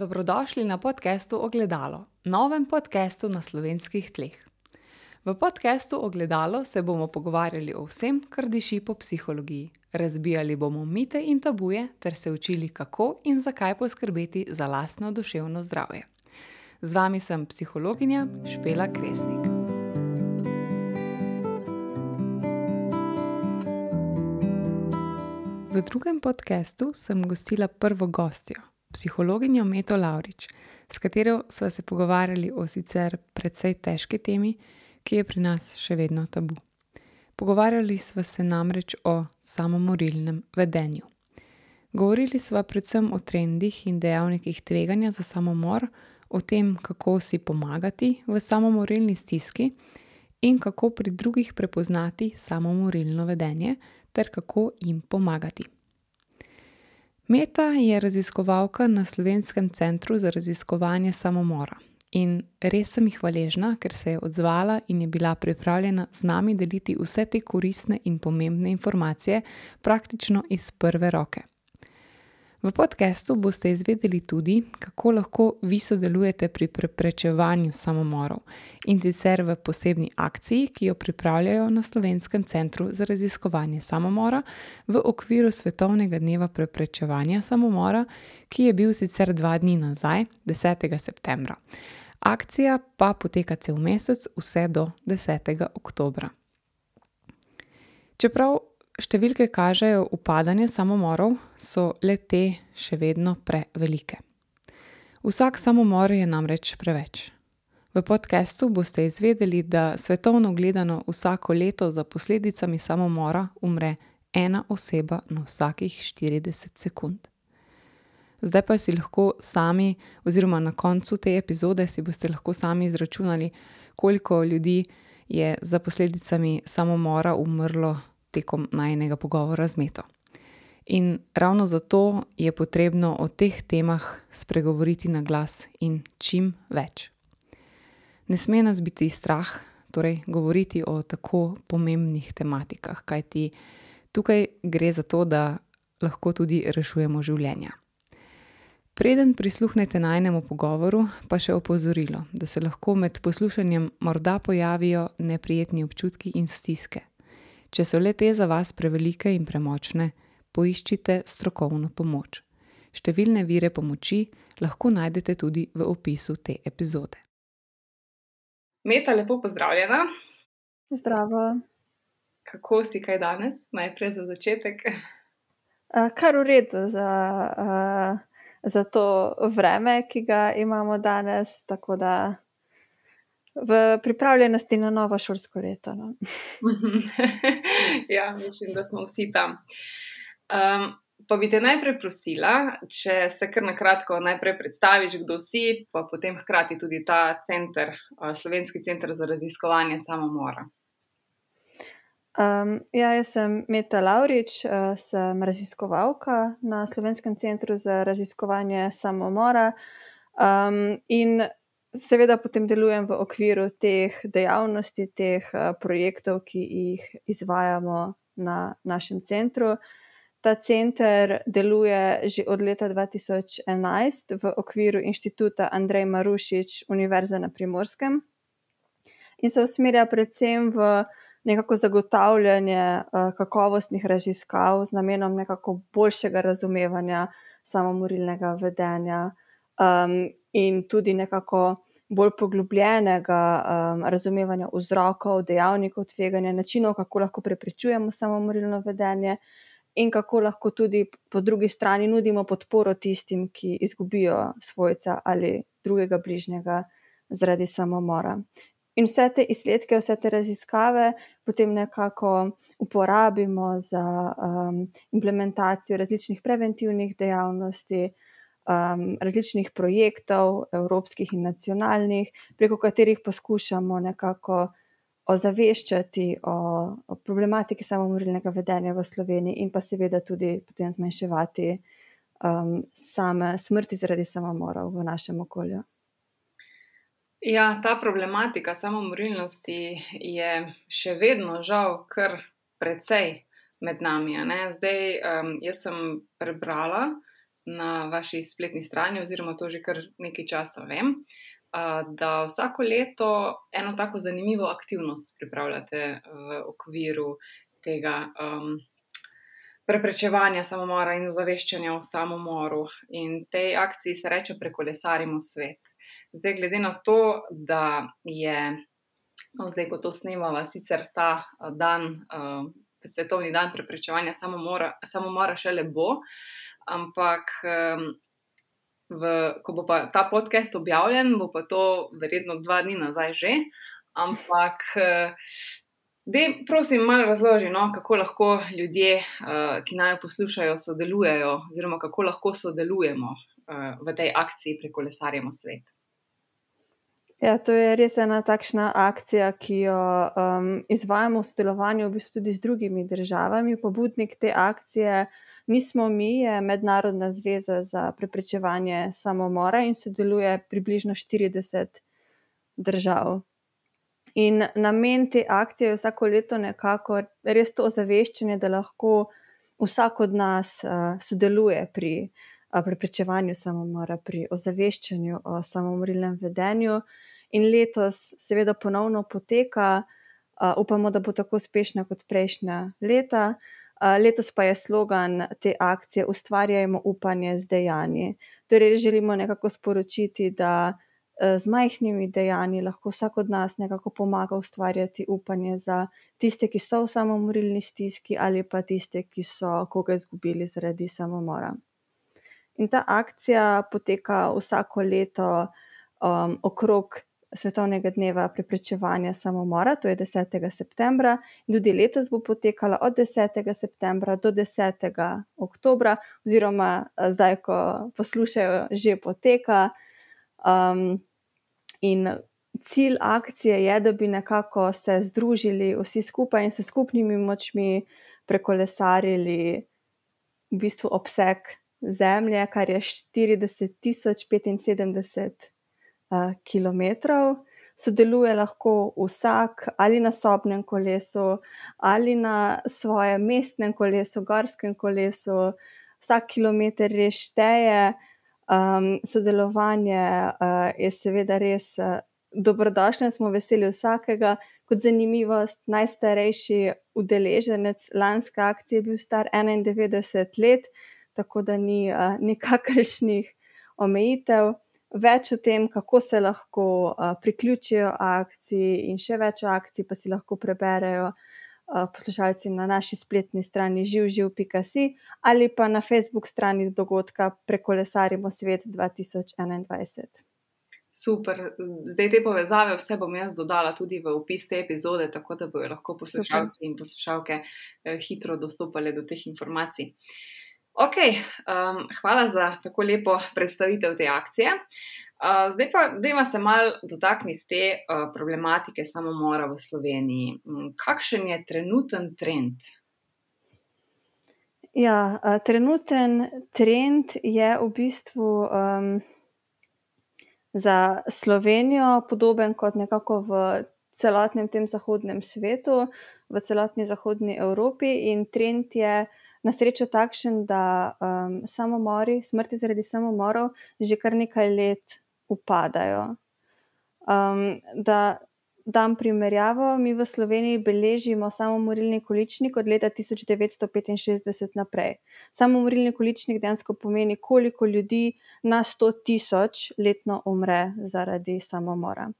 Dobrodošli na podkastu Ogledalo, novem podkastu na slovenskih tleh. V podkastu Ogledalo se bomo pogovarjali o vsem, kar diši po psihologiji. Razbijali bomo mite in tabuje, ter se učili, kako in zakaj poskrbeti za lastno duševno zdravje. Z vami sem psihologinja Špela Kresnik. V drugem podkastu sem gostila prvo gostjo, psihologinjo Meto Laurič, s katero sva se pogovarjali o sicer precej težki temi, ki je pri nas še vedno tabu. Pogovarjali sva se namreč o samomorilnem vedenju. Govorili sva predvsem o trendih in dejavnikih tveganja za samomor, o tem, kako si pomagati v samomorilni stiski in kako pri drugih prepoznati samomorilno vedenje ter kako jim pomagati. Meta je raziskovalka na Slovenskem centru za raziskovanje samomora in res sem jih hvaležna, ker se je odzvala in je bila pripravljena z nami deliti vse te koristne in pomembne informacije praktično iz prve roke. V podkastu boste izvedeli tudi, kako lahko vi sodelujete pri preprečevanju samomorov in sicer v posebni akciji, ki jo pripravljajo na Slovenskem centru za raziskovanje samomora v okviru Svetovnega dneva preprečevanja samomora, ki je bil sicer dva dni nazaj, 10. septembra. Akcija pa poteka cel mesec, vse do 10. oktobra. Čeprav številke kažejo upadanje samomorov, so le te še vedno prevelike. Vsak samomor je namreč preveč. V podkastu boste izvedeli, da svetovno gledano vsako leto za posledicami samomora umre ena oseba na vsakih 40 sekund. Zdaj pa si lahko sami, oziroma na koncu te epizode si boste lahko sami izračunali, koliko ljudi je za posledicami samomora umrlo tekom najnega pogovora z Meto. In ravno zato je potrebno o teh temah spregovoriti na glas in čim več. Ne sme nas biti strah, torej govoriti o tako pomembnih tematikah, kajti tukaj gre za to, da lahko tudi rešujemo življenja. Preden prisluhnete najnemu pogovoru, pa še opozorilo, da se lahko med poslušanjem morda pojavijo neprijetni občutki in stiske. Če so le te za vas prevelike in premočne, poiščite strokovno pomoč. Številne vire pomoči lahko najdete tudi v opisu te epizode. Meta, lepo pozdravljena. Zdravo. Kako si kaj danes, najprej za začetek? Uh, kar v redu za, uh, za to vreme, ki ga imamo danes, tako da v pripravljenosti na novo šolsko leto. No. ja, mislim, da smo vsi tam. Um, pa bi te najprej prosila, če se kar na kratko najprej predstaviš, kdo si, pa potem hkrati tudi ta center, uh, Slovenski center za raziskovanje samomora. Um, ja, jaz sem Meta Laurič, uh, sem raziskovalka na Slovenskem centru za raziskovanje samomora. Um, in seveda potem delujem v okviru teh dejavnosti, teh uh, projektov, ki jih izvajamo na našem centru. Ta center deluje že od leta 2011 v okviru inštituta Andrej Marušič Univerze na Primorskem in se usmerja predvsem v nekako zagotavljanje uh, kakovostnih raziskav z namenom nekako boljšega razumevanja samomorilnega vedenja um, in tudi nekako bolj poglobljenega um, razumevanja vzrokov, dejavnikov tveganja, načinov, kako lahko preprečujemo samomorilno vedenje, in kako lahko tudi po drugi strani nudimo podporo tistim, ki izgubijo svojca ali drugega bližnjega zaradi samomora. In vse te izsledke, vse te raziskave potem nekako uporabimo za um, implementacijo različnih preventivnih dejavnosti um, različnih projektov, evropskih in nacionalnih, preko katerih poskušamo nekako ozaveščati o, o problematiki samomorilnega vedenja v Sloveniji in pa seveda tudi potem zmanjševati um, same smrti zaradi samomorov v našem okolju. Ja, ta problematika samomorilnosti je še vedno, žal, kar precej med nami. Zdaj, um, jaz sem prebrala, na vaši spletni strani, oziroma to že kar nekaj časa vem, da vsako leto eno tako zanimivo aktivnost pripravljate v okviru tega um, preprečevanja samomora in ozaveščanja o samomoru. In tej akciji se reče Prekolesarimo svet. Zdaj, glede na to, da je, no, zdaj, ko to snemamo, sicer ta dan. Uh, svetovni dan preprečevanja samomora, samomora šele bo. Ampak, v, ko bo ta podcast objavljen, bo pa to verjetno dva dni nazaj že. Ampak, da, prosim, malo razloži, no, kako lahko ljudje, ki naj poslušajo, sodelujejo, oziroma kako lahko sodelujemo v tej akciji Prekolesarjemo svet. Ja, to je res ena takšna akcija, ki jo um, izvajamo v sodelovanju v bistvu tudi z drugimi državami. Pobudnik te akcije nismo mi, je Mednarodna zveza za preprečevanje samomora in sodeluje približno 40 držav. In namen te akcije je vsako leto nekako res to ozaveščanje, da lahko vsak od nas uh, sodeluje pri uh, preprečevanju samomora, pri ozaveščanju o samomorilnem vedenju. In letos, seveda, ponovno poteka, uh, upamo, da bo tako uspešna kot prejšnja leta. Uh, letos pa je slogan te akcije: Ustvarjajmo upanje z dejanji. Torej, želimo nekako sporočiti, da uh, z majhnimi dejanji lahko vsak od nas nekako pomaga ustvarjati upanje za tiste, ki so v samomorilni stiski, ali pa tiste, ki so koga izgubili zaradi samomora. In ta akcija poteka vsako leto um, okrog svetovnega dneva preprečevanja samomora, to je 10. septembra, in tudi letos bo potekala od 10. septembra do 10. oktobra, oziroma zdaj, ko poslušajo, že poteka. Um, in cilj akcije je, da bi nekako se združili vsi skupaj in se skupnimi močmi prekolesarili v bistvu obseg zemlje, kar je 40 tisoč 75 kilometrov. Sodeluje lahko vsak ali na sobnem kolesu, ali na svojem mestnem kolesu, gorskem kolesu, vsak kilometer res šteje. Um, sodelovanje uh, je seveda res uh, dobrodošlo, smo veseli vsakega. Kot zanimivost, najstarejši udeleženec lanske akcije je bil star 91 let, tako da ni uh, nikakršnih omejitev več o tem, kako se lahko uh, priključijo akciji, in še več akcij, pa si lahko preberejo uh, poslušalci na naši spletni strani živživ.si ali pa na Facebook strani dogodka Prekolesarimo svet 2021. Super, zdaj te povezave, vse bom jaz dodala tudi v opis te epizode, tako da bodo lahko poslušalci Super. in poslušalke eh, hitro dostopali do teh informacij. Ok, um, hvala za tako lepo predstavitev te akcije. Uh, zdaj pa, da se malo dotakniti te uh, problematike samomora v Sloveniji. Um, kakšen je trenuten trend? Ja, uh, trenuten trend je v bistvu um, za Slovenijo podoben kot nekako v celotnem tem zahodnem svetu, v celotni zahodni Evropi, in trend je na srečo takšen, da um, samomori, smrti zaradi samomorov, že kar nekaj let upadajo. Um, da dam primerjavo, mi v Sloveniji beležimo samomorilni količnik od leta 1965 naprej. Samomorilni količnik dejansko pomeni, koliko ljudi na 100 tisoč letno umre zaradi samomora.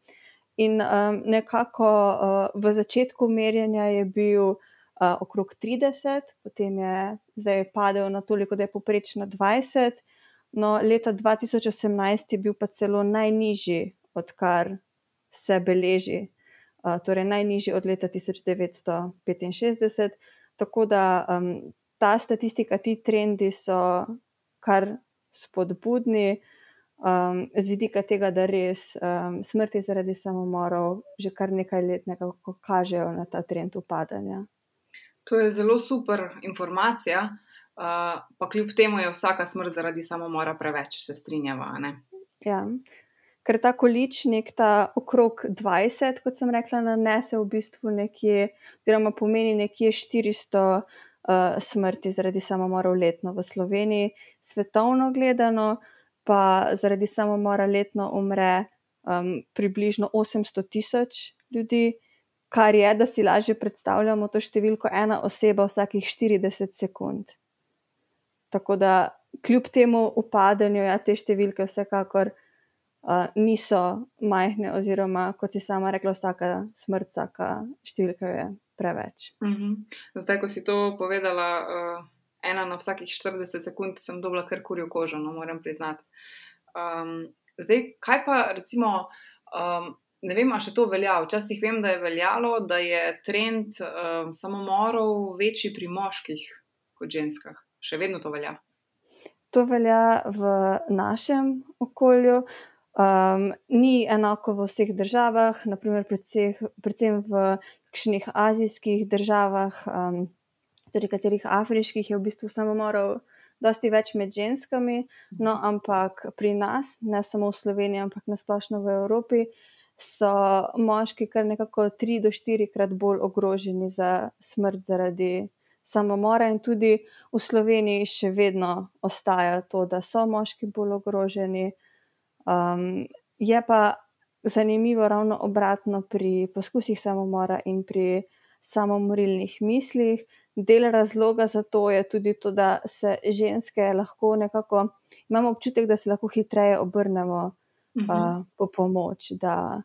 In um, nekako uh, v začetku merjenja je bil uh, okrog 30, potem je zdaj padel na toliko, da je poprečno 20. No, leta 2018 je bil pa celo najnižji, odkar se beleži, uh, torej najnižji od leta 1965. Tako da um, ta statistika, ti trendi so kar spodbudni. Um, z vidika tega, da res um, smrti zaradi samomorov že kar nekaj let nekako kažejo na ta trend upadanja. To je zelo super informacija, uh, pa kljub temu je vsaka smrt zaradi samomora preveč, se strinjava. Ja. Ker ta količnik, ta okrog 20, kot sem rekla, nanese v bistvu nekje, oziroma pomeni nekje 400 uh, uh, smrti zaradi samomorov letno v Sloveniji, svetovno gledano pa zaradi samomora letno umre um, približno 800 tisoč ljudi, kar je, da si lažje predstavljamo to številko, ena oseba vsakih 40 sekund. Tako da, kljub temu upadanju, ja, te številke vsekakor uh, niso majhne, oziroma kot si sama rekla, vsaka smrt, vsaka številka je preveč. Uh mhm. -huh. Zdaj, ko si to povedala, uh, ena na vsakih 40 sekund, sem dobila kar kurjo kožo, no, moram priznati. Um, zdaj, kaj pa recimo. Um, ne vem, če to velja. Včasih vem, da je veljalo, da je trend um, samomorov večji pri moških kot ženskah. Še vedno to velja. To velja v našem okolju. Um, ni enako v vseh državah, naprimer, predvseh, predvsem v kakšnih azijskih državah, um, tudi katerih afriških je v bistvu samomorov. Dosti več med ženskami, no, ampak pri nas, ne samo v Sloveniji, ampak nasplošno v Evropi, uh, so moški kar nekako tri do štirikrat bolj ogroženi za smrt zaradi samomora, in tudi v Sloveniji še vedno ostaja to, da so moški bolj ogroženi. Um, je pa zanimivo ravno obratno pri poskusih samomora in pri samomorilnih mislih. Del razloga za to je tudi to, da se ženske lahko nekako, imamo občutek, da se lahko hitreje obrnemo uh, po pomoč, da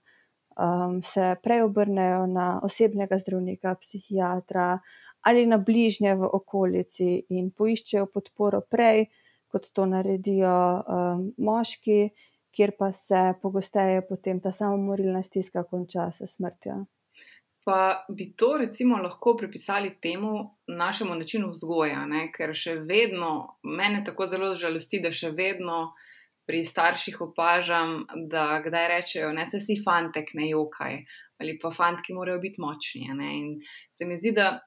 um, se prej obrnejo na osebnega zdravnika, psihiatra ali na bližnje v okolici in poiščejo podporo prej, kot to naredijo um, moški, kjer pa se pogosteje potem ta samomorilna stiska konča s smrtjo. Pa bi to recimo lahko pripisali temu našemu načinu vzgoja, ne? ker še vedno mene tako zelo žalosti, da še vedno pri starših opažam, da kdaj rečejo, ne se si fantek, ne jokaj, ali pa fantki morajo biti močni. In se mi zdi, da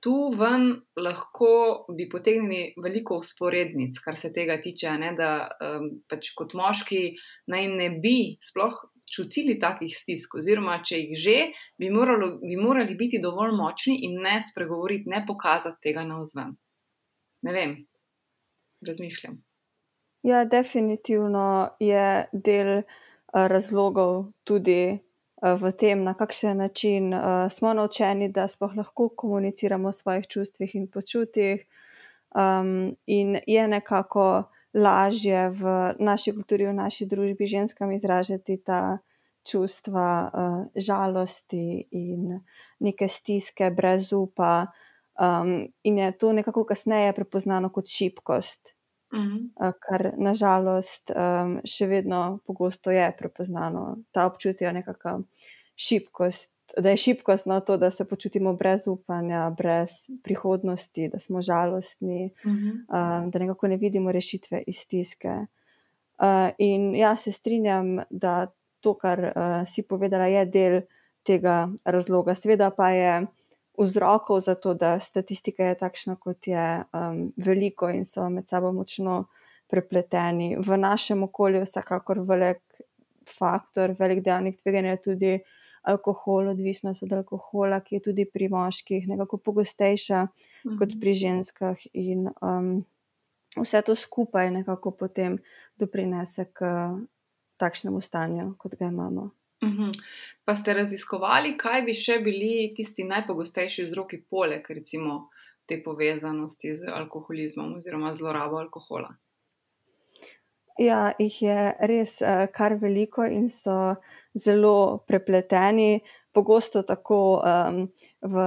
tu ven lahko bi potegnili veliko usporednic, kar se tega tiče, ne, da um, pač kot moški naj ne bi sploh. Čutili takih stisk, oziroma če jih že, bi, moralo, bi morali biti dovolj močni in ne spregovoriti, ne pokazati tega na vzven. Ne vem, razmišljam. Ja, definitivno je del uh, razlogov tudi uh, v tem, na kakšen način uh, smo naučeni, da sploh lahko komuniciramo o svojih čustvih in počutjih. Um, in je nekako lažje v naši kulturi, v naši družbi ženskam izražati ta čustva uh, žalosti in neke stiske, brez upa. Um, in je to nekako kasneje prepoznano kot šibkost. -hmm. kar nažalost um, še vedno pogosto je prepoznano, ta občutje nekakšna šibkost. Da je šibkost na to, da se počutimo brez upanja, brez prihodnosti, da smo žalostni, uh -huh. uh, da nekako ne vidimo rešitve iz stiske. Uh, in jaz se strinjam, da to, kar uh, si povedala, je del tega razloga. Sveda pa je vzrokov za to, da statistika je takšna, kot je, um, veliko in so med sabo močno prepleteni. V našem okolju je vsekakor velik faktor, velik dejavnik tveganja tudi alkohol, odvisnost od alkohola, ki je tudi pri moških nekako pogostejša mhm. kot pri ženskah. In um, vse to skupaj nekako potem doprinese k takšnemu stanju, kot ga imamo. Uhum. Pa ste raziskovali, kaj bi še bili tisti najpogostejši vzroki, poleg recimo te povezanosti z alkoholizmom oziroma zlorabo alkohola? Ja, jih je res uh, kar veliko in so zelo prepleteni. Pogosto tako um, v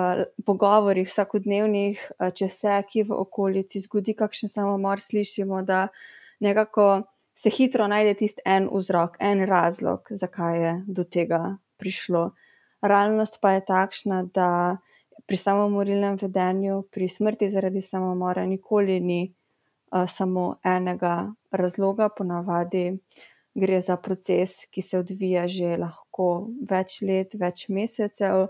pogovorih, vsakodnevnih, uh, če se ki v okolici zgodi kakšen samomor, slišimo, da nekako se hitro najde tisti en vzrok, en razlog, zakaj je do tega prišlo. Realnost pa je takšna, da pri samomorilnem vedenju, pri smrti zaradi samomora, nikoli ni uh, samo enega razloga, ponavadi gre za proces, ki se odvija že lahko več let, več mesecev,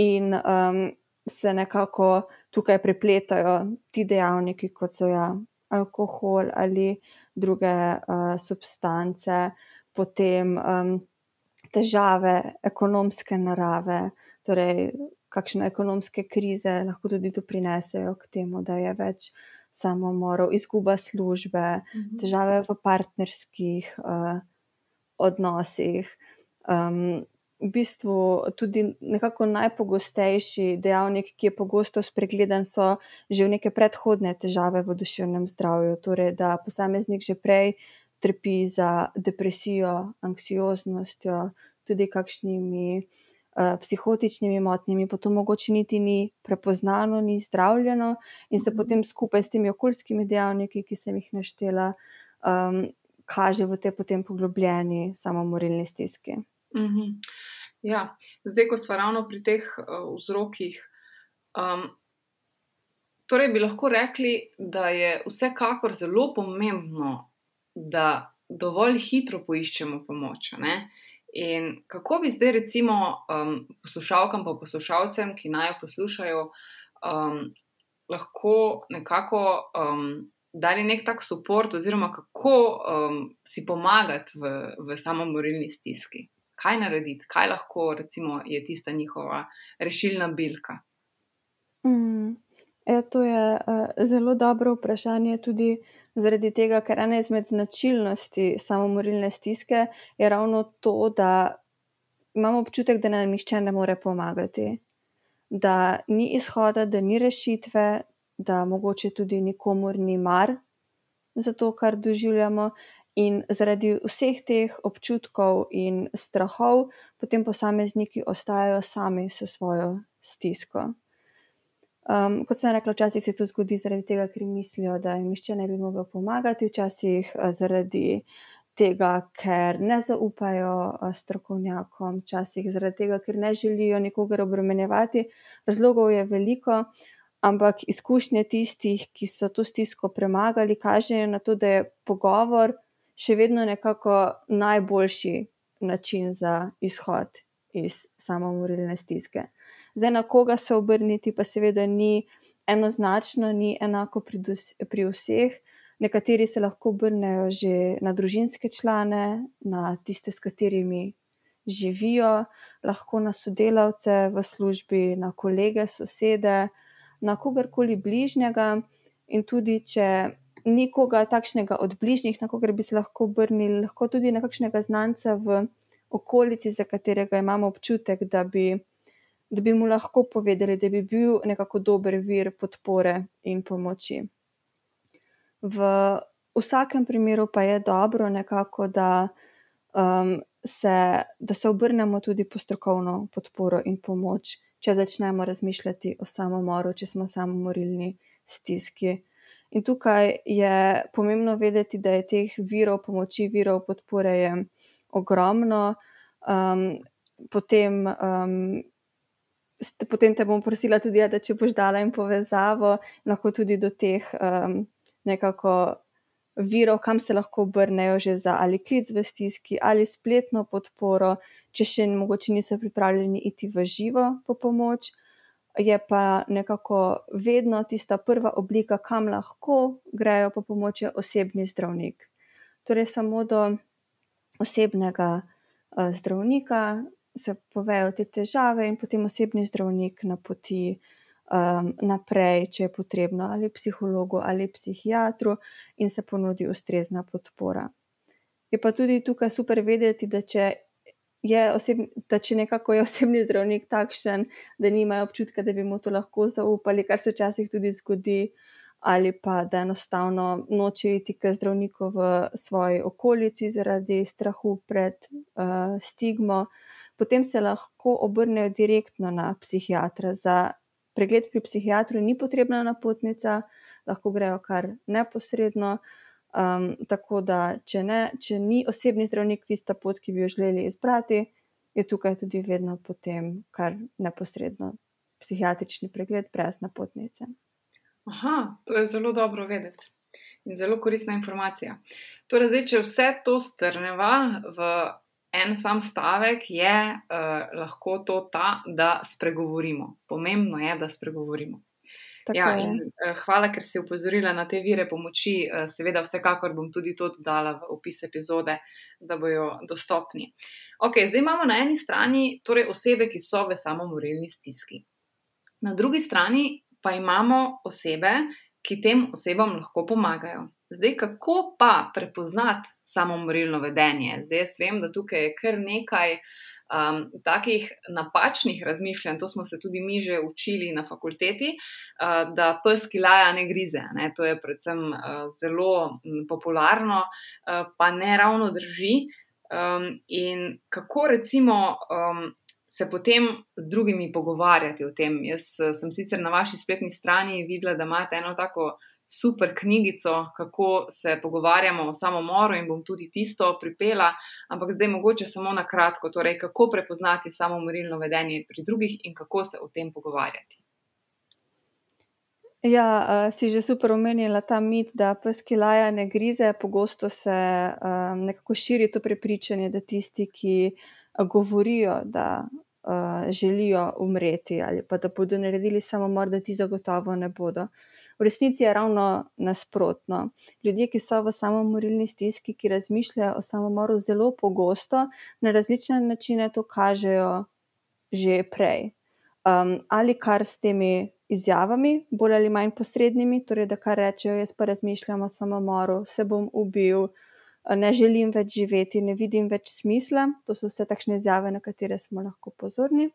in um, se nekako tukaj prepletajo ti dejavniki, kot so ja, alkohol ali druge uh, substance, potem um, težave ekonomske narave, torej kakšne ekonomske krize lahko tudi doprinesejo k temu, da je več samomorov, izguba službe, Mhm. težave v partnerskih uh, odnosih. Um, v bistvu tudi nekako najpogostejši dejavnik, ki je pogosto spregledan, so že neke predhodne težave v duševnem zdravju. Torej, da posameznik že prej trpi za depresijo, anksioznostjo, tudi kakšnimi uh, psihotičnimi motnjami, pa to mogoče niti ni prepoznano, ni zdravljeno, in se Mhm. potem skupaj s temi okoljskimi dejavniki, ki sem jih naštela, um, kaže v tej potem poglobljeni samomorilni stiski. Mhm. Ja, zdaj, ko smo ravno pri teh uh, vzrokih, um, torej bi lahko rekli, da je vsekakor zelo pomembno, da dovolj hitro poiščemo pomoč. Ne? In kako bi zdaj, recimo, um, poslušalkam in poslušalcem, ki naj jo poslušajo, um, lahko nekako um, dali nek tak podpor, oziroma kako um, si pomagati v, v samomorilni stiski? Kaj narediti, kaj lahko recimo, je tista njihova rešilna bilka? Mm. Ja, to je uh, zelo dobro vprašanje, tudi zaradi tega, ker ena izmed značilnosti samomorilne stiske je ravno to, da imamo občutek, da nam nihče ne more pomagati, da ni izhoda, da ni rešitve, da mogoče tudi nikomor ni mar za to, kar doživljamo. In zaradi vseh teh občutkov in strahov, potem posamezniki ostajajo sami s svojo stisko. Um, kot sem rekla, včasih se to zgodi zaradi tega, ker mislijo, da jim nihče ne bi mogel pomagati, včasih uh, zaradi tega, ker ne zaupajo uh, strokovnjakom, včasih zaradi tega, ker ne želijo nikogar obremenjevati. Razlogov je veliko, ampak izkušnje tistih, ki so to stisko premagali, kažejo na to, da je pogovor še vedno nekako najboljši način za izhod iz samomorilne stiske. Zdaj, na koga se obrniti, pa seveda ni enoznačno, ni enako pri, dos, pri vseh. Nekateri se lahko obrnejo že na družinske člane, na tiste, s katerimi živijo, lahko na sodelavce v službi, na kolege, sosede, na kogarkoli bližnjega. In tudi, če ni koga takšnega od bližnjih, na kogar bi se lahko obrnili, lahko tudi na kakšnega znanca v okolici, za katerega imamo občutek, da bi da bi mu lahko povedali, da bi bil nekako dober vir podpore in pomoči. V vsakem primeru pa je dobro nekako, da, um, se, da se obrnemo tudi po strokovno podporo in pomoč, če začnemo razmišljati o samomoru, če smo samomorilni stiski. In tukaj je pomembno vedeti, da je teh virov pomoči, virov podpore je ogromno. Um, potem um, potem te bom prosila tudi, ja, da če boš dala in povezavo, lahko tudi do teh um, nekako virov, kam se lahko obrnejo že za ali klic v stiski ali spletno podporo, če še mogoče niso pripravljeni iti v živo po pomoč. Je pa nekako vedno tista prva oblika, kam lahko grejo po pomoč, je osebni zdravnik. Torej, samo do osebnega uh, zdravnika, se povejo te težave, in potem osebni zdravnik napoti um, naprej, če je potrebno, ali psihologu ali psihiatru, in se ponudi ustrezna podpora. Je pa tudi tukaj super vedeti, da če, je oseb, da če nekako je osebni zdravnik takšen, da nimajo občutka, da bi mu to lahko zaupali, kar se včasih tudi zgodi. Ali pa da enostavno nočejo iti k zdravniku v svoji okolici zaradi strahu pred uh, stigmo, potem se lahko obrnejo direktno na psihiatra. Za pregled pri psihiatru ni potrebna napotnica, lahko grejo kar neposredno. Um, tako da, če, ne, če ni osebni zdravnik tista pot, ki bi jo želeli izbrati, je tukaj tudi vedno potem kar neposredno psihiatrični pregled brez napotnice. Aha, to je zelo dobro vedeti in zelo koristna informacija. Torej, zdaj, če vse to strneva v en sam stavek, je uh, lahko to ta, da spregovorimo. Pomembno je, da spregovorimo. Tako ja, in, uh, hvala, ker si upozorila na te vire pomoči. Uh, seveda, vsekakor bom tudi to dodala v opis epizode, da bojo dostopni. Ok, zdaj imamo na eni strani torej osebe, ki so v samomorilni stiski. Na drugi strani pa imamo osebe, ki tem osebam lahko pomagajo. Zdaj, kako pa prepoznati samomorilno vedenje? Zdaj, jaz vem, da tukaj je kar nekaj um, takih napačnih razmišljanj, to smo se tudi mi že učili na fakulteti, uh, da pes, ki laja, ne grize. Ne? To je predvsem uh, zelo popularno, uh, pa ne ravno drži. Um, in kako recimo. Um, Se potem z drugimi pogovarjati o tem. Jaz sem sicer na vaši spletni strani videla, da imate eno tako super knjigico, kako se pogovarjamo o samomoru in bom tudi tisto pripela, ampak zdaj mogoče samo na kratko, torej kako prepoznati samomorilno vedenje pri drugih in kako se o tem pogovarjati. Ja, uh, si že super omenila ta mit, da pes, ki laja, ne grize. Pogosto se uh, nekako širi to prepričanje, da tisti, ki govorijo, da uh, želijo umreti ali pa da bodo naredili samomor, da ti zagotovo ne bodo. Uh, V resnici je ravno nasprotno. Ljudje, ki so v samomorilni stiski, ki razmišljajo o samomoru, zelo pogosto na različne načine to kažejo že prej. Um, ali kar s temi izjavami, bolj ali manj posrednimi, torej da kar rečejo, jaz pa razmišljam o samomoru, se bom ubil, ne želim več živeti, ne vidim več smisla. To so vse takšne izjave, na katere smo lahko pozorni.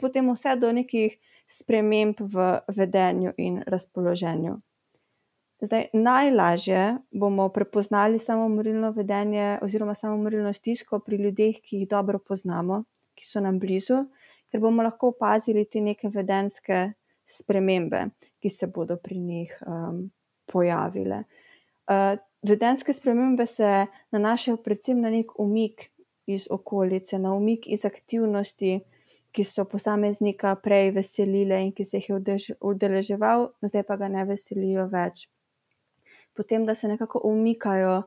Potem vse do nekih sprememb v vedenju in razpoloženju. Zdaj, najlažje bomo prepoznali samomorilno vedenje oziroma samomorilno stisko pri ljudeh, ki jih dobro poznamo, ki so nam blizu, ker bomo lahko opazili te neke vedenske spremembe, ki se bodo pri njih um, pojavile. Uh, vedenske spremembe se nanašajo predvsem na nek umik iz okolice, na umik iz aktivnosti, ki so posameznika prej veselile in ki se jih je udeleževal, zdaj pa ga ne veselijo več. Potem, da se nekako umikajo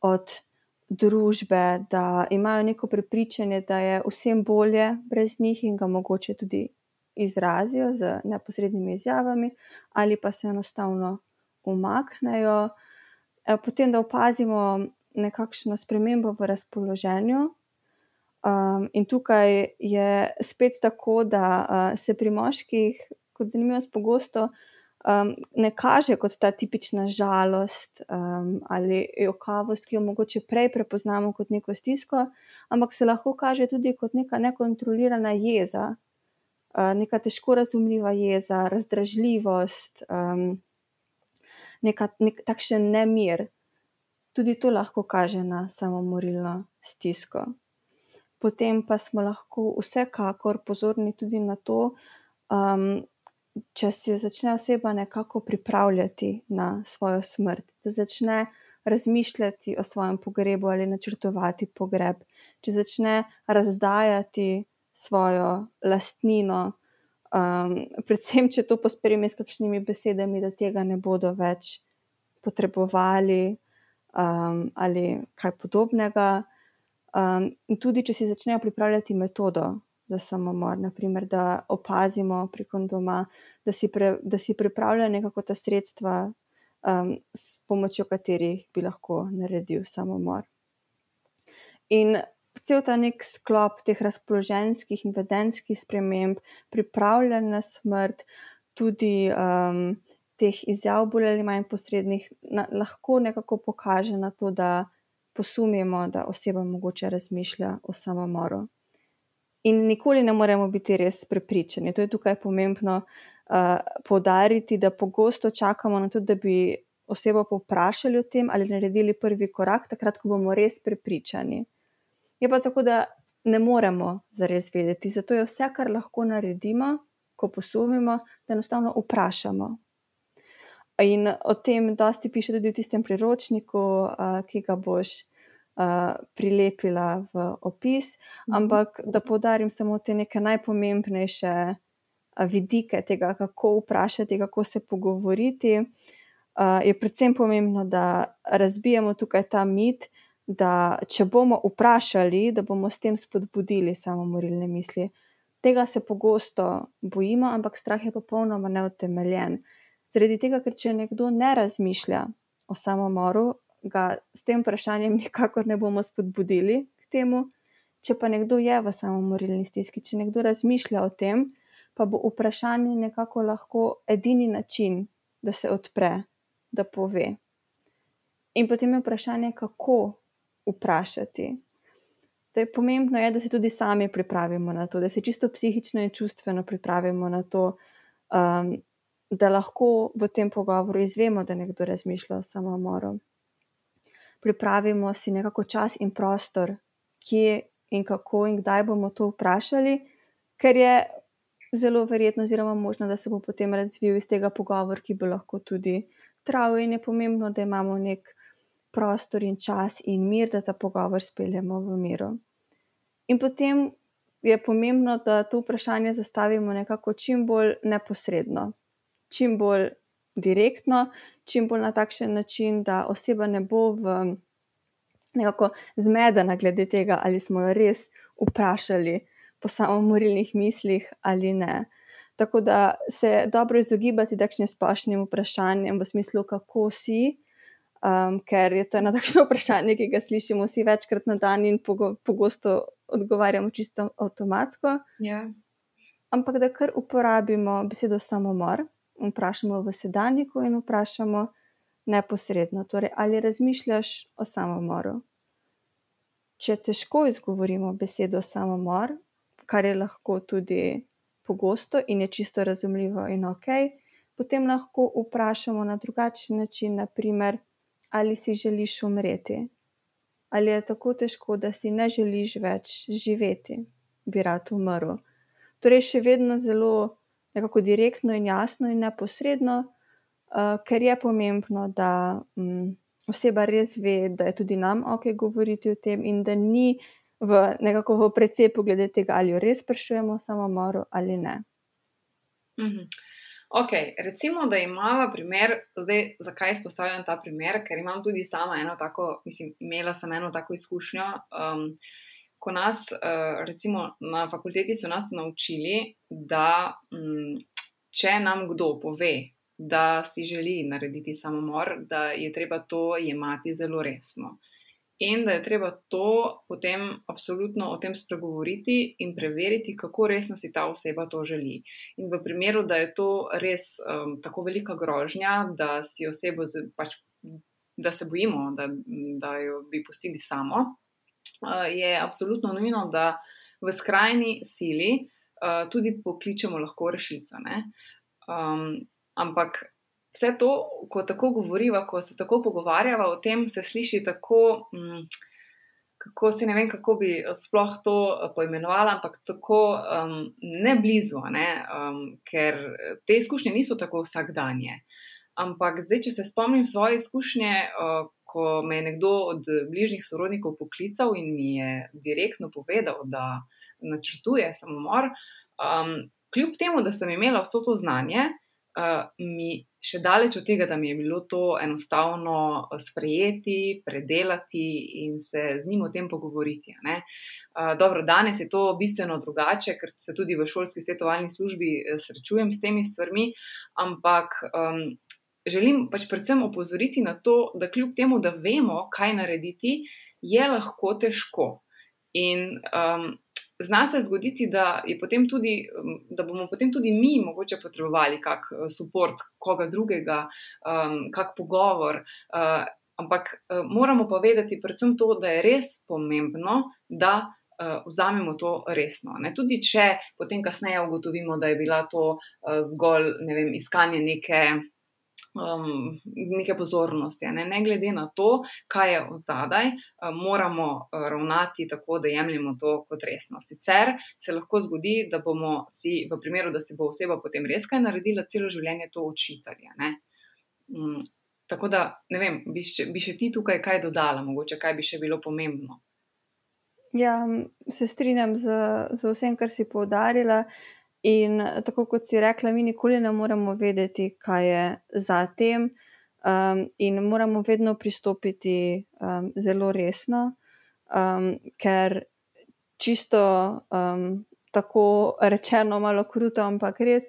od družbe, da imajo neko prepričanje, da je vsem bolje brez njih in ga mogoče tudi izrazijo z neposrednimi izjavami, ali pa se enostavno umaknejo. E, potem, da opazimo nekakšno spremembo v razpoloženju, Um, in tukaj je spet tako, da uh, se pri moških, kot zanimivost, pogosto um, ne kaže kot ta tipična žalost um, ali okavost, ki jo mogoče prej prepoznamo kot neko stisko, ampak se lahko kaže tudi kot neka nekontrolirana jeza, uh, neka težko razumljiva jeza, razdražljivost, um, neka, nek takšen nemir. Tudi to lahko kaže na samomorilno stisko potem pa smo lahko vsekakor pozorni tudi na to, um, če se začne oseba nekako pripravljati na svojo smrt, da začne razmišljati o svojem pogrebu ali načrtovati pogreb, če začne razdajati svojo lastnino. Um, predvsem, če to pospremi s kakšnimi besedami, da tega ne bodo več potrebovali, um, ali kaj podobnega. Um, in tudi, če si začnejo pripravljati metodo za samomor, naprimer, da opazimo preko doma, da si, pre, da si pripravljajo nekako ta sredstva, um, s pomočjo katerih bi lahko naredil samomor. In cel ta nek sklop teh razpoloženjskih in vedenskih sprememb, pripravljen na smrt, tudi um, teh izjav, bolj ali manj posrednih, na, lahko nekako pokaže na to, da posumimo, da oseba mogoče razmišlja o samomoru. In nikoli ne moremo biti res prepričani. To je tukaj pomembno uh, poudariti, da pogosto čakamo na to, da bi osebo povprašali o tem ali naredili prvi korak, takrat, ko bomo res prepričani. Je pa tako, da ne moremo zares vedeti. Zato je vse, kar lahko naredimo, ko posumimo, da enostavno vprašamo. In o tem dosti piše tudi v tistem priročniku, uh, ki ga boš uh, prilepila v opis. Mhm. Ampak da poudarim samo te neke najpomembnejše uh, vidike tega, kako vprašati, kako se pogovoriti, uh, je predvsem pomembno, da razbijemo tukaj ta mit. Da, če bomo vprašali, da bomo s tem spodbudili samomorilne misli. Tega se pogosto bojimo, ampak strah je popolnoma neutemeljen. Zaradi tega, ker če nekdo ne razmišlja o samomoru, ga s tem vprašanjem nikakor ne bomo spodbudili k temu. Če pa nekdo je v samomorilni stiski, če nekdo razmišlja o tem, pa bo vprašanje nekako lahko edini način, da se odpre, da pove. In potem je vprašanje, kako vprašati. Je pomembno je, da se tudi sami pripravimo na to, da se čisto psihično in čustveno pripravimo na to, um, da lahko v tem pogovoru izvemo, da nekdo razmišlja o samomoru. Pripravimo si nekako čas in prostor, kje in kako in kdaj bomo to vprašali, ker je zelo verjetno, oziroma možno, da se bo potem razvil iz tega pogovor, ki bo lahko tudi trajal, in je pomembno, da imamo nek prostor in čas in mir, da ta pogovor speljemo v miru. In potem je pomembno, da to vprašanje zastavimo nekako čim bolj neposredno, čim bolj direktno, čim bolj na takšen način, da oseba ne bo v nekako zmedena glede tega, ali smo jo res vprašali po samomorilnih mislih ali ne. Tako da se dobro izogibati takšnim splošnim vprašanjem v smislu, kako si, um, ker je to eno takšno vprašanje, ki ga slišimo vsi večkrat na dan in pogo pogosto odgovarjamo čisto avtomatsko. Ja. Ampak da kar uporabimo besedo samomor vprašamo v sedanjiku in vprašamo neposredno, torej ali razmišljaš o samomoru. Če težko izgovorimo besedo samomor, kar je lahko tudi pogosto in je čisto razumljivo in ok, potem lahko vprašamo na drugačen način, naprimer, ali si želiš umreti, ali je tako težko, da si ne želiš več živeti, bi rad umrl. Torej, še vedno zelo nekako direktno in jasno in neposredno, uh, ker je pomembno, da um, oseba res ve, da je tudi nam ok govoriti o tem in da ni v nekako v precepu glede tega, ali jo res sprašujemo o samomoru ali ne. Mhm. Ok, recimo, da imamo primer, zdaj, zakaj izpostavljam ta primer, ker imam tudi sama eno tako, mislim, imela sem eno tako izkušnjo. Um, ko nas, uh, recimo, na fakulteti so nas naučili, da um, če nam kdo pove, da si želi narediti samomor, da je treba to jemati zelo resno in da je treba to potem absolutno o tem spregovoriti in preveriti, kako resno si ta oseba to želi. In v primeru, da je to res um, tako velika grožnja, da si osebo, pač, da se bojimo, da, da jo bi pustili samo, je absolutno nujno, da v skrajni sili uh, tudi pokličemo lahko rešilca. Um, ampak vse to, ko tako govoriva, ko se tako pogovarjava o tem, se sliši tako. Mm, Kako se ne vem, kako bi sploh to eh, poimenovala, ampak tako um, ne blizu, ne? Um, ker te izkušnje niso tako vsakdanje. Ampak zdaj, če se spomnim svoje izkušnje, uh, ko me je nekdo od bližnjih sorodnikov poklical in mi je direktno povedal, da načrtuje samomor, um, kljub temu, da sem imela vso to znanje, uh, mi še daleč od tega, da mi je bilo to enostavno eh, sprejeti, predelati in se z njim o tem pogovoriti. Uh, dobro, danes je to bistveno drugače, ker se tudi v šolski svetovalni službi srečujem s temi stvarmi, ampak um, želim pač predvsem opozoriti na to, da kljub temu, da vemo, kaj narediti, je lahko težko. In um, zna se zgoditi, da, tudi, da bomo potem tudi mi mogoče potrebovali kak podpor, eh, koga drugega, um, kak pogovor. Uh, ampak uh, moramo povedati predvsem to, da je res pomembno, da uh, vzamemo to resno. Ne? Tudi če potem kasneje ugotovimo, da je bila to uh, zgolj ne vem, iskanje neke um, neke pozornosti. Ne? ne glede na to, kaj je zadaj, um, moramo uh, ravnati tako, da jemljemo to kot resno. Sicer se lahko zgodi, da bomo si, v primeru, da se bo oseba potem res kaj naredila, celo življenje to učitali. Um, tako da, ne vem, bi še, bi še ti tukaj kaj dodala, mogoče kaj bi še bilo pomembno. Ja, se strinjam z, z vsem, kar si poudarila. In tako kot si rekla, mi nikoli ne moremo vedeti, kaj je za tem, um, in moramo vedno pristopiti um, zelo resno, um, ker čisto um, tako rečeno, malo kruto, ampak res,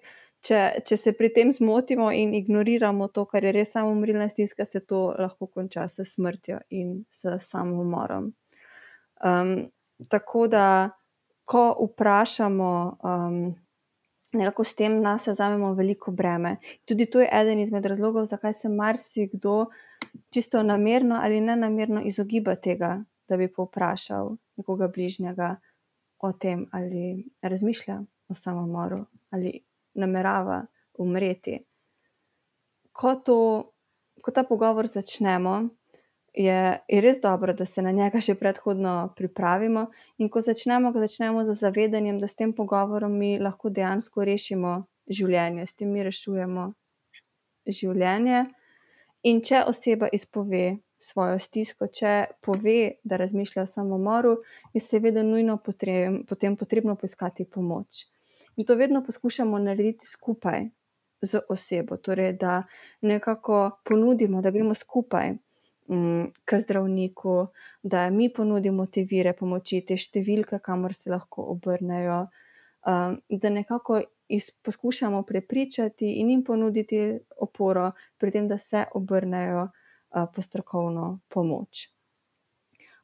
če, če se pri tem zmotimo in ignoriramo to, kar je res samo umrilna stiska, se to lahko konča s smrtjo in s samomorom. Um, tako da, ko vprašamo, um, nekako s tem nas vzamemo veliko breme. Tudi to je eden izmed razlogov, zakaj se marsikdo čisto namerno ali ne namerno izogiba tega, da bi povprašal nekoga bližnjega o tem, ali razmišlja o samomoru ali namerava umreti. Ko, to, ko ta pogovor začnemo, je, je res dobro, da se na njega še predhodno pripravimo. In ko začnemo, ko začnemo z zavedanjem, da s tem pogovorom mi lahko dejansko rešimo življenje, s tem mi rešujemo življenje. In če oseba izpove svojo stisko, če pove, da razmišlja o samomoru, je seveda nujno potreb, potem potrebno poiskati pomoč. In to vedno poskušamo narediti skupaj z osebo, torej da nekako ponudimo, da gremo skupaj um, k zdravniku, da mi ponudimo te vire pomoči, te številke, kamor se lahko obrnejo, um, da nekako iz, poskušamo prepričati in jim ponuditi oporo, pri tem, da se obrnejo uh, po strokovno pomoč.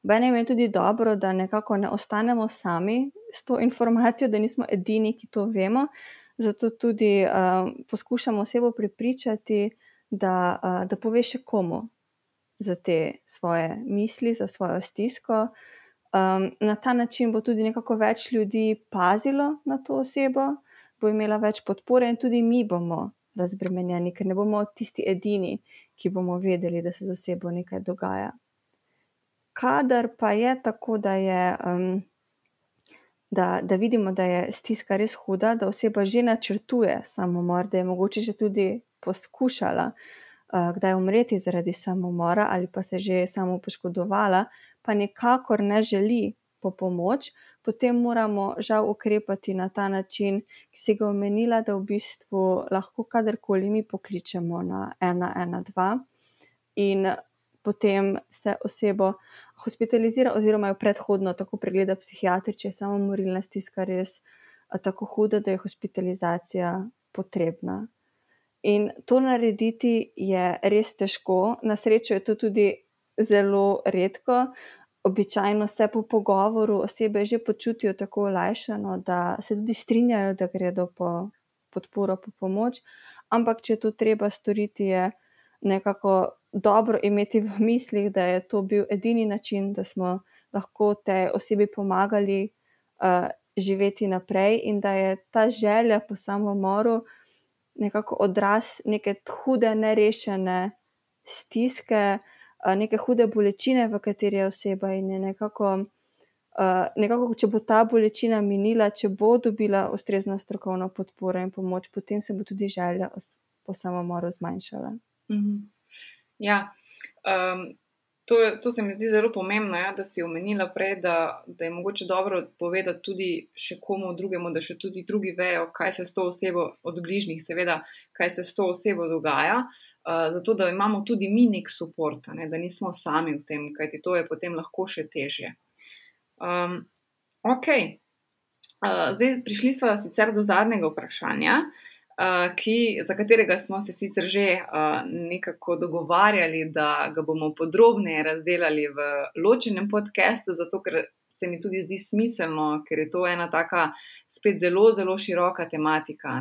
Benem je tudi dobro, da nekako ne ostanemo sami s to informacijo, da nismo edini, ki to vemo. Zato tudi uh, poskušamo osebo prepričati, da, uh, da pove še komu, za te svoje misli, za svojo stisko. Um, na ta način bo tudi nekako več ljudi pazilo na to osebo, bo imela več podpore, in tudi mi bomo razbremenjeni, ker ne bomo tisti edini, ki bomo vedeli, da se z osebo nekaj dogaja. Kadar pa je tako, da, je, um, da, da vidimo, da je stiska res huda, da oseba že načrtuje samomor, da je mogoče že tudi poskušala kdaj umreti zaradi samomora ali pa se že samo poškodovala, pa nikakor ne želi po pomoč, potem moramo žal ukrepati na ta način, ki si ga omenila, da v bistvu lahko kadarkoli mi pokličemo na 112 in potem se osebo hospitalizira, oziroma jo predhodno tako pregleda psihiater, če je samo morilna stiska res tako huda, da je hospitalizacija potrebna. In to narediti je res težko, na srečo je to tudi zelo redko. Običajno se po pogovoru osebe že počutijo tako olajšano, da se tudi strinjajo, da gredo po podporo, po pomoč. Ampak, če to treba storiti, je nekako dobro imeti v mislih, da je to bil edini način, da smo lahko tej osebi pomagali uh, živeti naprej, in da je ta želja po samomoru nekako odraz neke hude, nerešene stiske, neke hude bolečine, v kateri je oseba in je nekako. Uh, nekako, če bo ta bolečina minila, če bo dobila ustrezno strokovno podporo in pomoč, potem se bo tudi želja po samomoru zmanjšala. Mm -hmm. Ja, um, To, to se mi zdi zelo pomembno, ja, da si omenila prej, da, da je mogoče dobro povedati tudi še komu drugemu, da še tudi drugi vejo, kaj se s to osebo, od bližnjih, seveda, kaj se s to osebo dogaja. Uh, zato, da imamo tudi mi nek podpor, ne, da nismo sami v tem, kajti to je potem lahko še težje. Um, ok, uh, zdaj prišli smo sicer do zadnjega vprašanja. Uh, ki, za katerega smo se sicer že uh, nekako dogovarjali, da ga bomo podrobneje razdelili v ločenem podkastu, zato ker se mi tudi zdi smiselno, ker je to ena taka spet zelo, zelo široka tematika.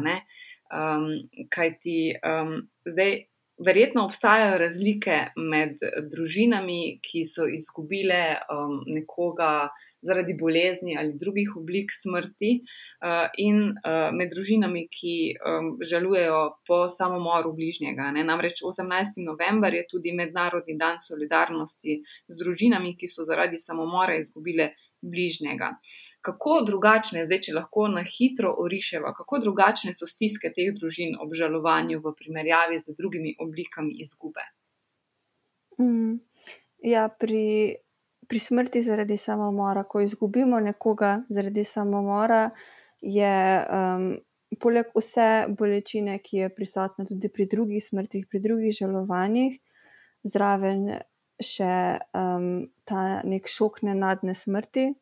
Um, kaj ti um, zdaj? Verjetno obstajajo razlike med družinami, ki so izgubile um, nekoga, zaradi bolezni ali drugih oblik smrti, uh, in uh, med družinami, ki um, žalujejo po samomoru bližnjega. Ne? Namreč 18. november je tudi Mednarodni dan solidarnosti z družinami, ki so zaradi samomora izgubile bližnjega. Kako drugačne, zdaj, če lahko na hitro orišemo, kako drugačne so stiske teh družin ob žalovanju v primerjavi z drugimi oblikami izgube? Mm, ja, pri pri smrti zaradi samomora, ko izgubimo nekoga zaradi samomora, je um, poleg vse bolečine, ki je prisotna tudi pri drugih smrtih, pri drugih žalovanjih, zraven še um, ta nek šok nenadne smrti,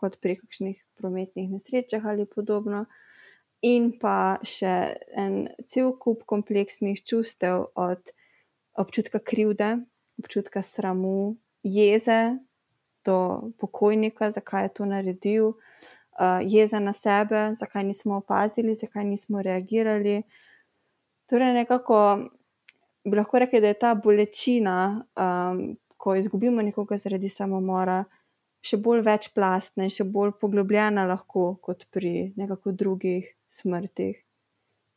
kot pri kakšnih prometnih nesrečah ali podobno. In pa še en cel kup kompleksnih čustev, od občutka krivde, občutka sramu, jeze do pokojnika, zakaj je to naredil, uh, jeza na sebe, zakaj nismo opazili, zakaj nismo reagirali. Torej, nekako bi lahko rekli, da je ta bolečina, um, ko izgubimo nekoga zaradi samomora, še bolj večplastna in še bolj poglobljena, lahko kot pri nekako drugih smrtih.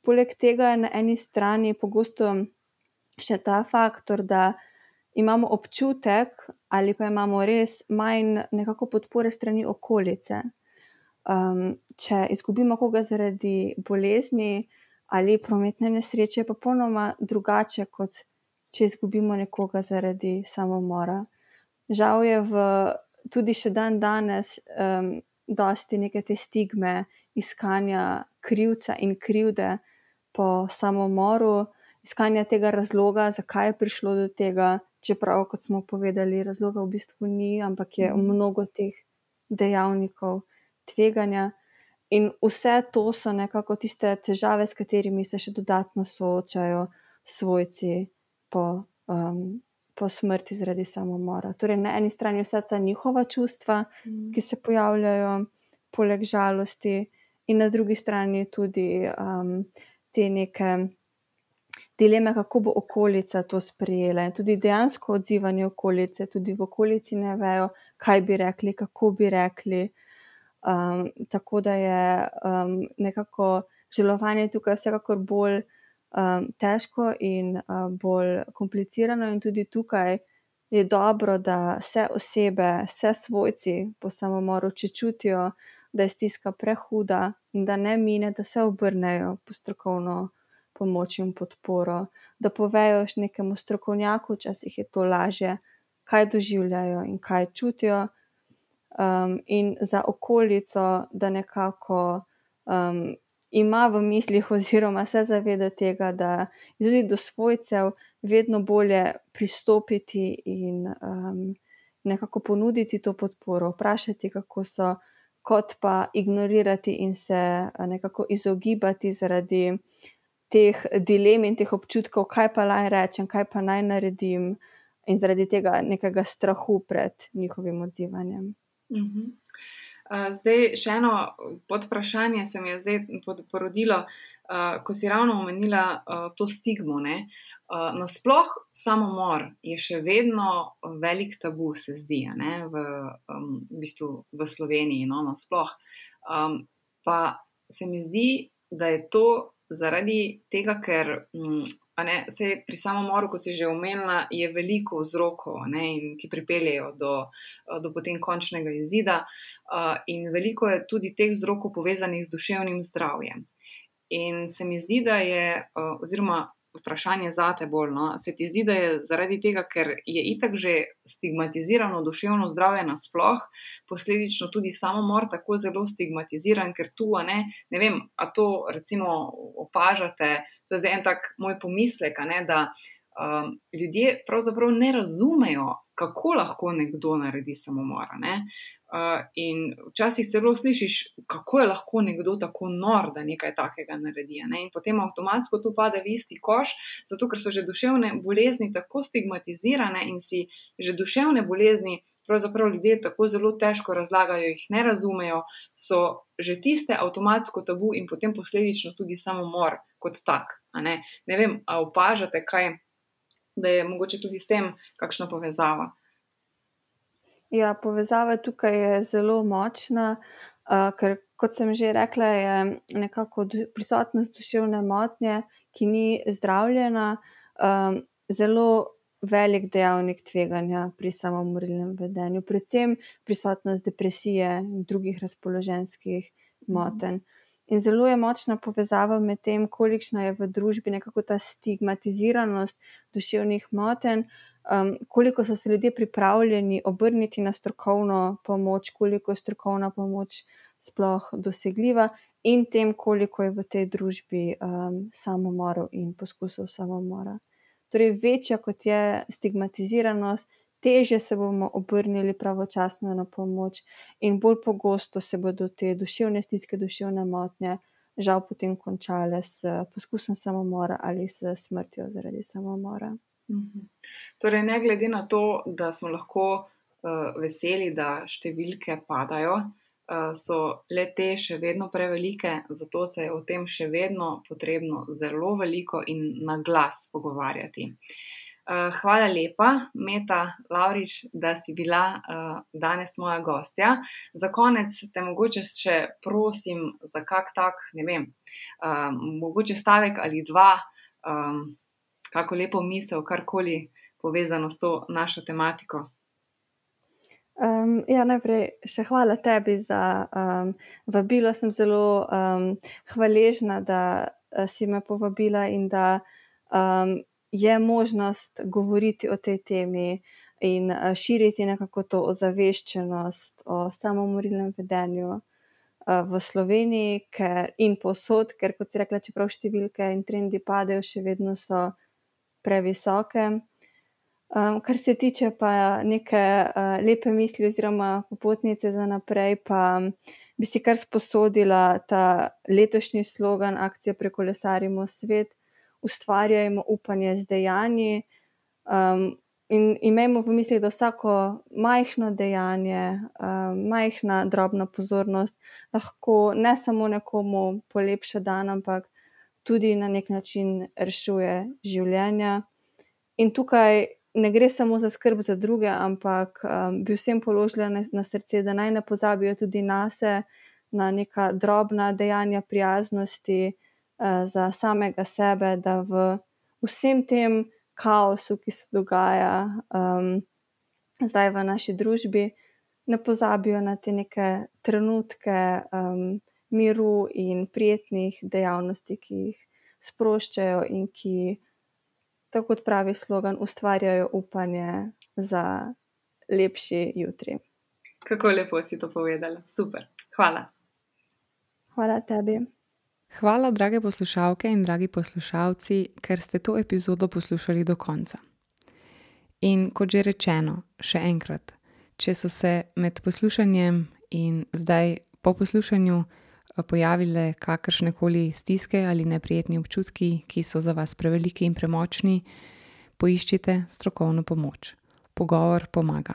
Poleg tega je na eni strani pogosto še ta faktor, da imamo občutek, ali pa imamo res manj nekako podpore strani okolice. Um, če izgubimo koga zaradi bolezni ali prometne nesreče, je popolnoma drugače, kot če izgubimo nekoga zaradi samomora. Žal je v, tudi še dan danes um, dosti neke te stigme iskanja krivca in krivde po samomoru, iskanja tega razloga, zakaj je prišlo do tega, čeprav, kot smo povedali, razloga v bistvu ni, ampak je mnogo teh dejavnikov tveganja. In vse to so nekako tiste težave, s katerimi se še dodatno soočajo svojci po, um, po smrti zaradi samomora. Torej, na eni strani vse ta njihova čustva, mm. ki se pojavljajo, poleg žalosti, in na drugi strani tudi um, te neke dileme, kako bo okolica to sprejela. In tudi dejansko odzivanje okolice, tudi v okolici ne vejo, kaj bi rekli, kako bi rekli. Um, tako da je um, nekako želovanje tukaj vsekakor bolj um, težko in uh, bolj komplicirano, in tudi tukaj je dobro, da se osebe, vse svojci po samomoru, če čutijo, da je stiska prehuda in da ne mine, da se obrnejo po strokovno pomoč in podporo, da povejo še nekemu strokovnjaku, včasih je to lažje, kaj doživljajo in kaj čutijo um, in za okolico, da nekako um, ima v mislih, oziroma se zaveda tega, da je tudi do svojcev vedno bolje pristopiti in um, nekako ponuditi to podporo, vprašati, kako so, pa ignorirati in se nekako izogibati zaradi. Teh dilem in teh občutkov, kaj pa naj rečem, kaj pa naj naredim, in zaradi tega nekega strahu pred njihovim odzivanjem. Mhm. Zdaj, še eno podvprašanje se mi je zdaj porodilo, ko si ravno omenila to stigmo. Ne? Nasploh samomor je še vedno velik tabu, se zdi, v, v, bistvu v Sloveniji. No, nasploh. Pa se mi zdi, da je to zaradi tega, ker ne, se pri samomoru, kot si že omenila, je veliko vzrokov, ne, ki pripeljejo do, do potem končnega izida, in veliko je tudi teh vzrokov povezanih z duševnim zdravjem. In se mi zdi, da je, oziroma vprašanje za te bolj, no, se ti zdi, da je zaradi tega, ker je itak že stigmatizirano duševno zdravje nasploh, posledično tudi samomor tako zelo stigmatiziran, ker tu, ne, ne vem, a to recimo opažate, to je zdaj en tak moj pomislek, ne, da um, ljudje pravzaprav ne razumejo, kako lahko nekdo naredi samomor. Ne. Uh, in včasih celo slišiš, kako je lahko nekdo tako nor, da nekaj takega naredi. Ne? In potem avtomatsko to pade v isti koš, zato ker so že duševne bolezni tako stigmatizirane in si že duševne bolezni. Pravzaprav ljudje tako zelo težko razlagajo, jih ne razumejo, so že tiste avtomatsko tabu in potem posledično tudi samomor kot tak. Ne? ne vem, a opažate kaj, da je mogoče tudi s tem kakšna povezava. Ja, povezava tukaj je zelo močna, uh, ker, kot sem že rekla, je nekako prisotnost duševne motnje, ki ni zdravljena, um, zelo velik dejavnik tveganja pri samomorilnem vedenju, predvsem prisotnost depresije in drugih razpoloženskih motenj. In zelo je močna povezava med tem, kolikšna je v družbi nekako ta stigmatiziranost duševnih motenj, um, koliko so se ljudje pripravljeni obrniti na strokovno pomoč, koliko je strokovna pomoč sploh dosegljiva, in tem, koliko je v tej družbi um, samomorov in poskusov samomora. Torej, večja kot je stigmatiziranost, teže se bomo obrnili pravočasno na pomoč, in bolj pogosto se bodo te duševne stiske, duševne motnje, žal, potem končale s poskusom samomora ali s smrtjo zaradi samomora. Mhm. Torej, ne glede na to, da smo lahko uh, veseli, da številke padajo, uh, so le te še vedno prevelike, zato se je o tem še vedno potrebno zelo veliko in na glas pogovarjati. Uh, hvala lepa, Meta Laurič, da si bila uh, danes moja gostja. Za konec te mogoče še prosim za kak tak, ne vem, uh, mogoče stavek ali dva, um, kako lepo misel, karkoli povezano s to našo tematiko. Um, ja, najprej še hvala tebi za um, vabilo. Sem zelo um, hvaležna, da si me povabila in da um, je možnost govoriti o tej temi in širiti nekako to ozaveščenost o samomorilnem vedenju uh, v Sloveniji ker, in posod, ker kot si rekla, čeprav številke in trendi padejo, še vedno so previsoke. Um, kar se tiče pa neke uh, lepe misli oziroma popotnice za naprej, pa bi si kar sposodila ta letošnji slogan akcije Prekolesarimo svet, ustvarjajmo upanje z dejanji. Um, in imejmo v mislih, da vsako majhno dejanje, um, majhna drobna pozornost lahko ne samo nekomu polepša dan, ampak tudi na nek način rešuje življenja. In tukaj ne gre samo za skrb za druge, ampak um, bi vsem položila na, na srce, da naj ne pozabijo tudi na sebe, na neka drobna dejanja prijaznosti uh, za samega sebe, da v vsem tem kaosu, ki se dogaja um, zdaj v naši družbi, ne pozabijo na te neke trenutke um, miru in prijetnih dejavnosti, ki jih sproščajo in ki tako kot pravi slogan, ustvarjajo upanje za lepši jutri. Kako lepo si to povedala. Super. Hvala. Hvala tebi. Hvala, drage poslušalke in dragi poslušalci, ker ste to epizodo poslušali do konca. In kot že rečeno, še enkrat, če so se med poslušanjem in zdaj po poslušanju pojavile kakršne koli stiske ali neprijetni občutki, ki so za vas preveliki in premočni, poiščite strokovno pomoč. Pogovor pomaga.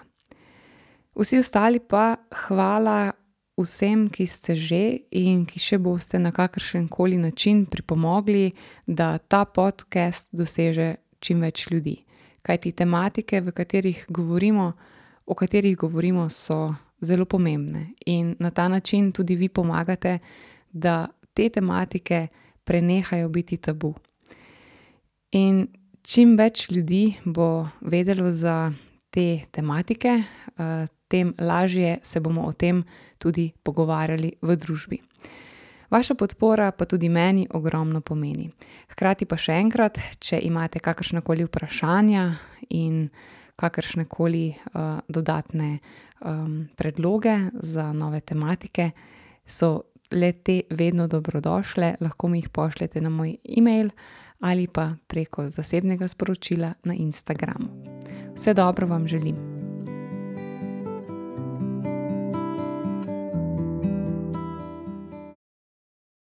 Vsi ostali pa hvala vsem, ki ste že in ki še boste na kakršen koli način pripomogli, da ta podcast doseže čim več ljudi. Kaj ti tematike, v katerih govorimo, o katerih govorimo, so zelo pomembne in na ta način tudi vi pomagate, da te tematike prenehajo biti tabu. In čim več ljudi bo vedelo za te tematike, eh, tem lažje se bomo o tem tudi pogovarjali v družbi. Vaša podpora pa tudi meni ogromno pomeni. Hkrati pa še enkrat, če imate kakršne koli vprašanja in kakršne koli uh, dodatne um, predloge za nove tematike, so le te vedno dobrodošle, lahko mi jih pošljete na moj e-mail ali pa preko zasebnega sporočila na Instagramu. Vse dobro vam želim.